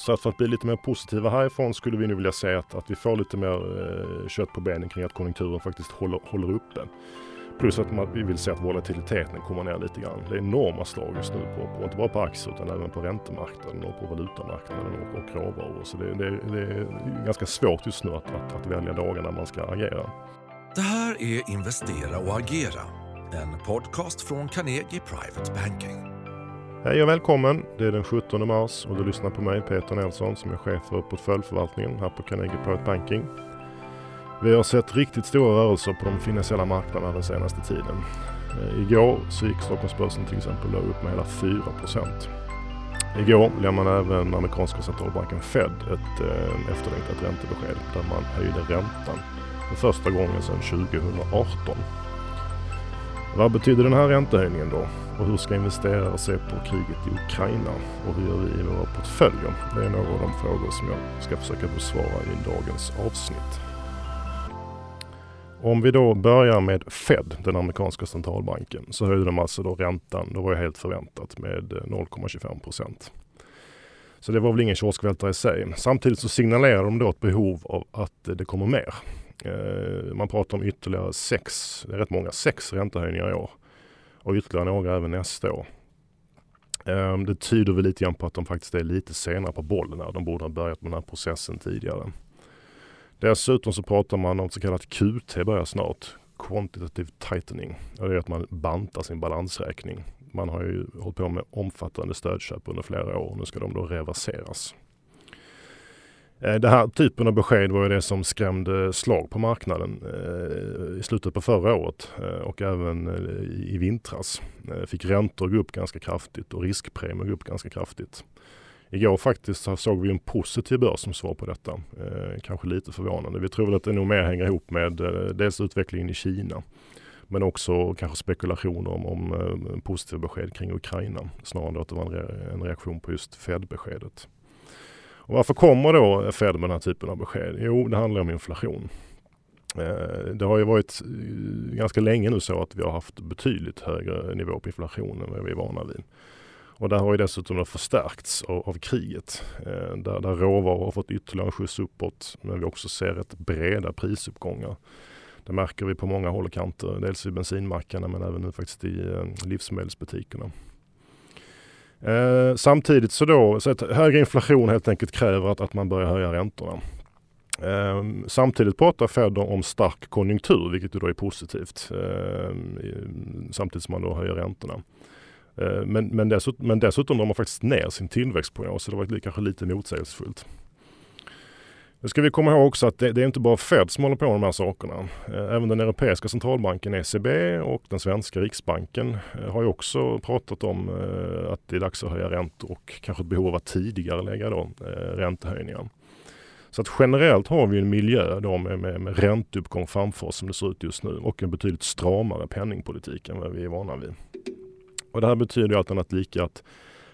Så att för att bli lite mer positiva härifrån skulle vi nu vilja säga att, att vi får lite mer eh, kött på benen kring att konjunkturen faktiskt håller, håller uppe. Plus att man, vi vill se att volatiliteten kommer ner lite grann. Det är enorma slag just nu, på, på, inte bara på aktier utan även på räntemarknaden och på valutamarknaden och, och råvaror. Så det, det, det, är ganska svårt just nu att, att, att välja dagar när man ska agera. Det här är Investera och agera, en podcast från Carnegie Private Banking. Hej och välkommen! Det är den 17 mars och du lyssnar på mig Peter Nilsson som är chef för portföljförvaltningen här på Carnegie Private Banking. Vi har sett riktigt stora rörelser på de finansiella marknaderna den senaste tiden. Eh, igår så gick Stockholmsbörsen till exempel upp med hela 4% Igår lämnade även amerikanska centralbanken Fed ett eh, efterlängtat räntebesked där man höjde räntan för första gången sedan 2018. Vad betyder den här räntehöjningen då? Och hur ska investerare se på kriget i Ukraina? Och hur gör vi i våra portföljer? Det är några av de frågor som jag ska försöka besvara i dagens avsnitt. Om vi då börjar med Fed, den amerikanska centralbanken, så höjde de alltså då räntan, det var ju helt förväntat, med eh, 0,25 procent. Så det var väl ingen kioskvältare i sig. Samtidigt så signalerar de då ett behov av att eh, det kommer mer. Eh, man pratar om ytterligare sex, det är rätt många, sex räntehöjningar i år. Och ytterligare några även nästa år. Ehm, det tyder väl lite grann på att de faktiskt är lite senare på bollen här. De borde ha börjat med den här processen tidigare. Dessutom så pratar man om så kallat QT börjar snart. Quantitative tightening. Och det är att man bantar sin balansräkning. Man har ju hållit på med omfattande stödköp under flera år. Nu ska de då reverseras. Eh, den här typen av besked var ju det som skrämde slag på marknaden eh, i slutet på förra året eh, och även i vintras. Fick räntor gå upp ganska kraftigt och riskpremier gå upp ganska kraftigt. Igår faktiskt såg vi en positiv börs som svar på detta. Kanske lite förvånande. Vi tror väl att det nog mer hänger ihop med dels utvecklingen i Kina men också kanske spekulationer om, om positiva besked kring Ukraina snarare än att det var en reaktion på just Fed-beskedet. Och varför kommer då Fed med den här typen av besked? Jo, det handlar om inflation. Eh, det har ju varit eh, ganska länge nu så att vi har haft betydligt högre nivå på inflationen än vad vi är vana vid. Och där har ju dessutom förstärkts av, av kriget. Eh, där, där råvaror har fått ytterligare en skjuts uppåt. Men vi också ser rätt breda prisuppgångar. Det märker vi på många håll och kanter. Dels i bensinmackarna men även nu faktiskt i eh, livsmedelsbutikerna. Eh, samtidigt så då, så att högre inflation helt enkelt kräver att, att man börjar höja räntorna. Eh, samtidigt pratar Fed om stark konjunktur, vilket då är positivt. Eh, samtidigt som man då höjer räntorna. Eh, men, men, dessutom, men dessutom drar man faktiskt ner sin tillväxtprognos så det var kanske lite motsägelsefullt. Nu ska vi komma ihåg också att det, det, är inte bara Fed som håller på med de här sakerna. Eh, även den europeiska centralbanken ECB och den svenska riksbanken eh, har ju också pratat om eh, att det är dags att höja räntor och kanske ett behov av att tidigare lägga då, räntehöjningar. Så att generellt har vi en miljö då med, med, med ränteuppgång framför oss som det ser ut just nu och en betydligt stramare penningpolitik än vad vi är vana vid. Och det här betyder ju allt annat lika att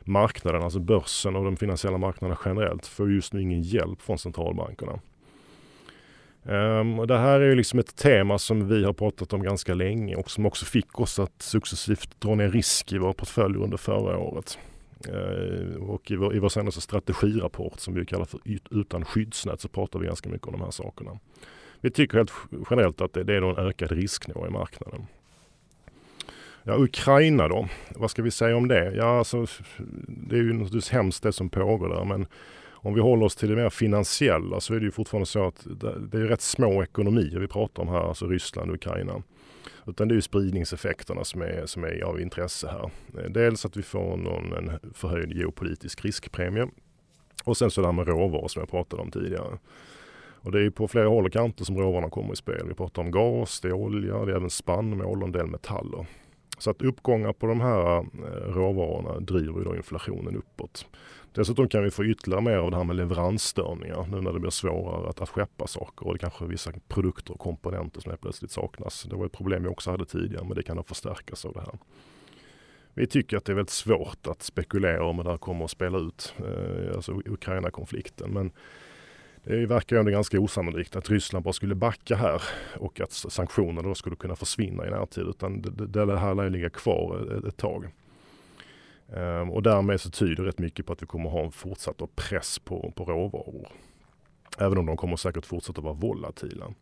marknaden, alltså börsen och de finansiella marknaderna generellt får just nu ingen hjälp från centralbankerna. Um, och det här är ju liksom ett tema som vi har pratat om ganska länge och som också fick oss att successivt dra ner risk i våra portföljer under förra året. Uh, och i vår, i vår senaste strategirapport som vi kallar för Utan skyddsnät så pratar vi ganska mycket om de här sakerna. Vi tycker helt generellt att det, det är en ökad risknivå i marknaden. Ja, Ukraina då, vad ska vi säga om det? Ja, alltså, det är ju naturligtvis hemskt det som pågår där men om vi håller oss till det mer finansiella så är det ju fortfarande så att det är rätt små ekonomier vi pratar om här, alltså Ryssland och Ukraina. Utan det är ju spridningseffekterna som är, som är av intresse här. Eh, dels att vi får någon, en förhöjd geopolitisk riskpremie och sen så det här med råvaror som jag pratade om tidigare. Och det är på flera håll och kanter som råvarorna kommer i spel. Vi pratar om gas, det är olja, det är även spannmål och en del metaller. Så att uppgångar på de här eh, råvarorna driver ju då inflationen uppåt. Dessutom kan vi få ytterligare mer av det här med leveransstörningar nu när det blir svårare att, att skeppa saker och det kanske är vissa produkter och komponenter som helt plötsligt saknas. Det var ett problem vi också hade tidigare men det kan då förstärkas av det här. Vi tycker att det är väldigt svårt att spekulera om det här kommer att spela ut, eh, alltså Ukraina-konflikten. Men det verkar ändå ganska osannolikt att Ryssland bara skulle backa här och att sanktionerna då skulle kunna försvinna i närtid. Utan det, det här lär ligga kvar ett, ett tag. Ehm, och därmed så tyder rätt mycket på att vi kommer ha en fortsatt press på, på råvaror. Även om de kommer säkert fortsätta vara volatila.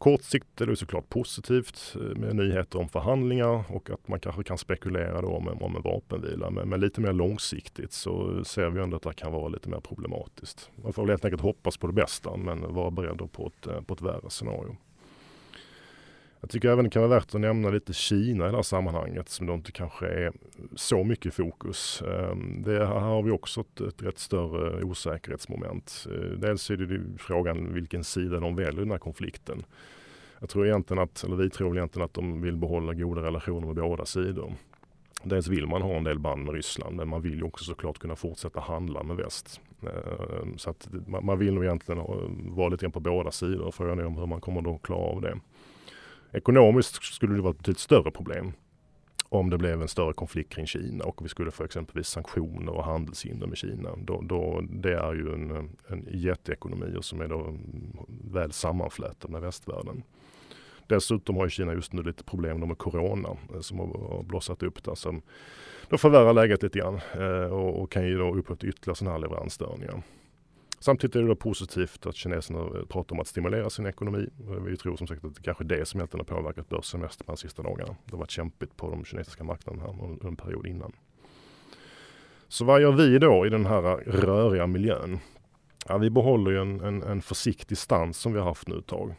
Kort sikt är det såklart positivt eh, med nyheter om förhandlingar och att man kanske kan spekulera då om, om en vapenvila. Men, men, lite mer långsiktigt så ser vi ändå att det kan vara lite mer problematiskt. Man får väl helt enkelt hoppas på det bästa men vara beredd på ett, eh, på ett värre scenario. Jag tycker även det kan vara värt att nämna lite Kina i det här sammanhanget som då inte kanske är så mycket fokus. Ehm, det, här har vi också ett, ett rätt större osäkerhetsmoment. Eh, dels är det frågan vilken sida de väljer i den här konflikten. Jag tror egentligen att, eller vi tror egentligen att de vill behålla goda relationer med båda sidor. Dels vill man ha en del band med Ryssland men man vill ju också såklart kunna fortsätta handla med väst. Ehm, så att man vill nog egentligen vara lite grann på båda sidor. Frågan är om hur man kommer att klara av det. Ekonomiskt skulle det vara ett betydligt större problem om det blev en större konflikt kring Kina och vi skulle få exempelvis sanktioner och handelshinder med Kina. Då, då, det är ju en, en jätteekonomi och som är då väl sammanflätad med västvärlden. Dessutom har Kina just nu lite problem med corona eh, som har blossat upp där som då förvärrar läget lite grann eh, och, och kan ju då upphöra till ytterligare sådana här leveransstörningar. Samtidigt är det då positivt att kineserna eh, pratar om att stimulera sin ekonomi. Eh, vi tror som sagt att det kanske är det som egentligen har påverkat börsen mest de sista dagarna. Det har varit kämpigt på de kinesiska marknaderna här under en period innan. Så vad gör vi då i den här röriga miljön? Ja, vi behåller ju en, en, en försiktig stans som vi har haft nu ett tag.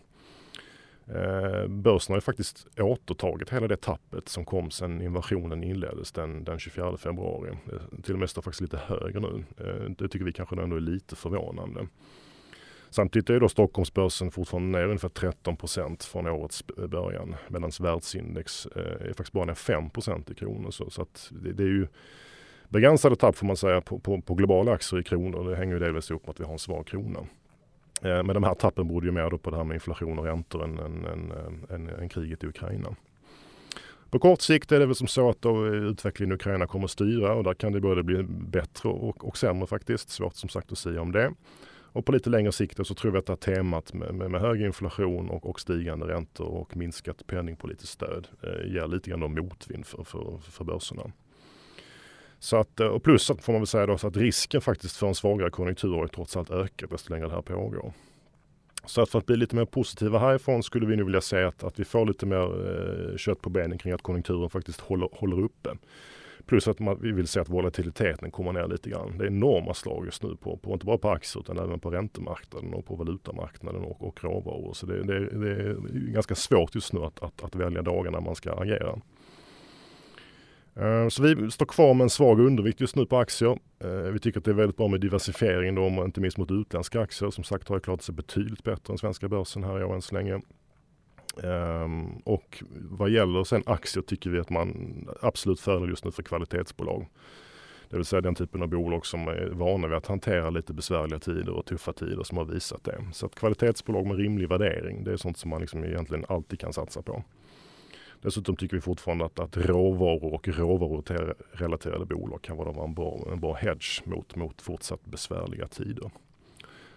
Eh, börsen har ju faktiskt återtagit hela det tappet som kom sedan invasionen inleddes den, den 24 februari. Eh, till och med står faktiskt lite högre nu. Eh, det tycker vi kanske ändå är lite förvånande. Samtidigt är då Stockholmsbörsen fortfarande ner ungefär 13 procent från årets början medan världsindex är faktiskt bara ner 5 procent i kronor. Så, så att det, det, är ju begränsade tapp får man säga på, på, på globala aktier i kronor. Det hänger ju delvis ihop med att vi har en svag krona. Eh, men de här tappen berodde ju mer på det här med inflation och räntor än, än, än, än, än kriget i Ukraina. På kort sikt är det väl som så att då eh, utvecklingen i Ukraina kommer att styra och där kan det både bli bättre och, och sämre faktiskt. Svårt som sagt att säga om det. Och på lite längre sikt så tror vi att det här temat med, med, med hög inflation och, och, stigande räntor och minskat penningpolitiskt stöd eh, ger lite grann motvind för, för, för börserna. Så att, eh, och plus att får man väl säga då, så att risken faktiskt för en svagare konjunktur har trots allt ökat desto längre det här pågår. Så att för att bli lite mer positiva härifrån skulle vi nu vilja säga att, att vi får lite mer eh, kött på benen kring att konjunkturen faktiskt håller, håller uppe. Plus att man, vi vill se att volatiliteten kommer ner lite grann. Det är enorma slag just nu på, på inte bara på aktier utan även på räntemarknaden och på valutamarknaden och, och råvaror. Så det, det, det, är ganska svårt just nu att, att, att välja dagar när man ska agera. Eh, så vi står kvar med en svag undervikt just nu på aktier. Eh, vi tycker att det är väldigt bra med diversifiering då, inte minst mot utländska aktier. Som sagt har det klarat sig betydligt bättre än svenska börsen här i år än så länge. Ehm, och vad gäller sen aktier tycker vi att man absolut föredrar just nu för kvalitetsbolag. Det vill säga den typen av bolag som är vana vid att hantera lite besvärliga tider och tuffa tider som har visat det. Så att kvalitetsbolag med rimlig värdering, det är sånt som man liksom egentligen alltid kan satsa på. Dessutom tycker vi fortfarande att, att råvaror och råvarurelaterade bolag kan vara en bra, en bra hedge mot, mot fortsatt besvärliga tider.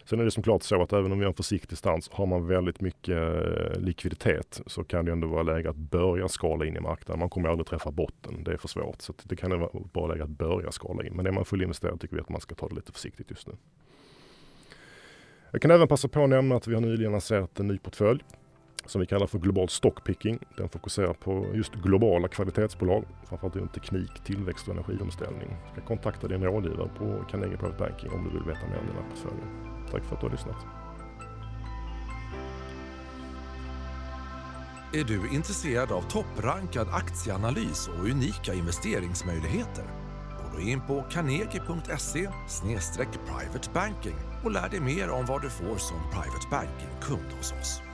Sen är det som klart så att även om vi har en försiktig stans har man väldigt mycket eh, likviditet så kan det ändå vara läge att börja skala in i marknaden. Man kommer aldrig träffa botten, det är för svårt. Så det kan vara bra läge att börja skala in. Men är man fullinvesterad tycker vi att man ska ta det lite försiktigt just nu. Jag kan även passa på att nämna att vi har nyligen lanserat en ny portfölj som vi kallar för global stockpicking. Den fokuserar på just globala kvalitetsbolag, framförallt inom teknik, tillväxt och energiomställning. Du ska kontakta din rådgivare på Carnegie Private Banking om du vill veta mer om den här. Tack för att du har lyssnat. Är du intresserad av topprankad aktieanalys och unika investeringsmöjligheter? Gå då in på carnegie.se privatebanking och lär dig mer om vad du får som private banking-kund hos oss.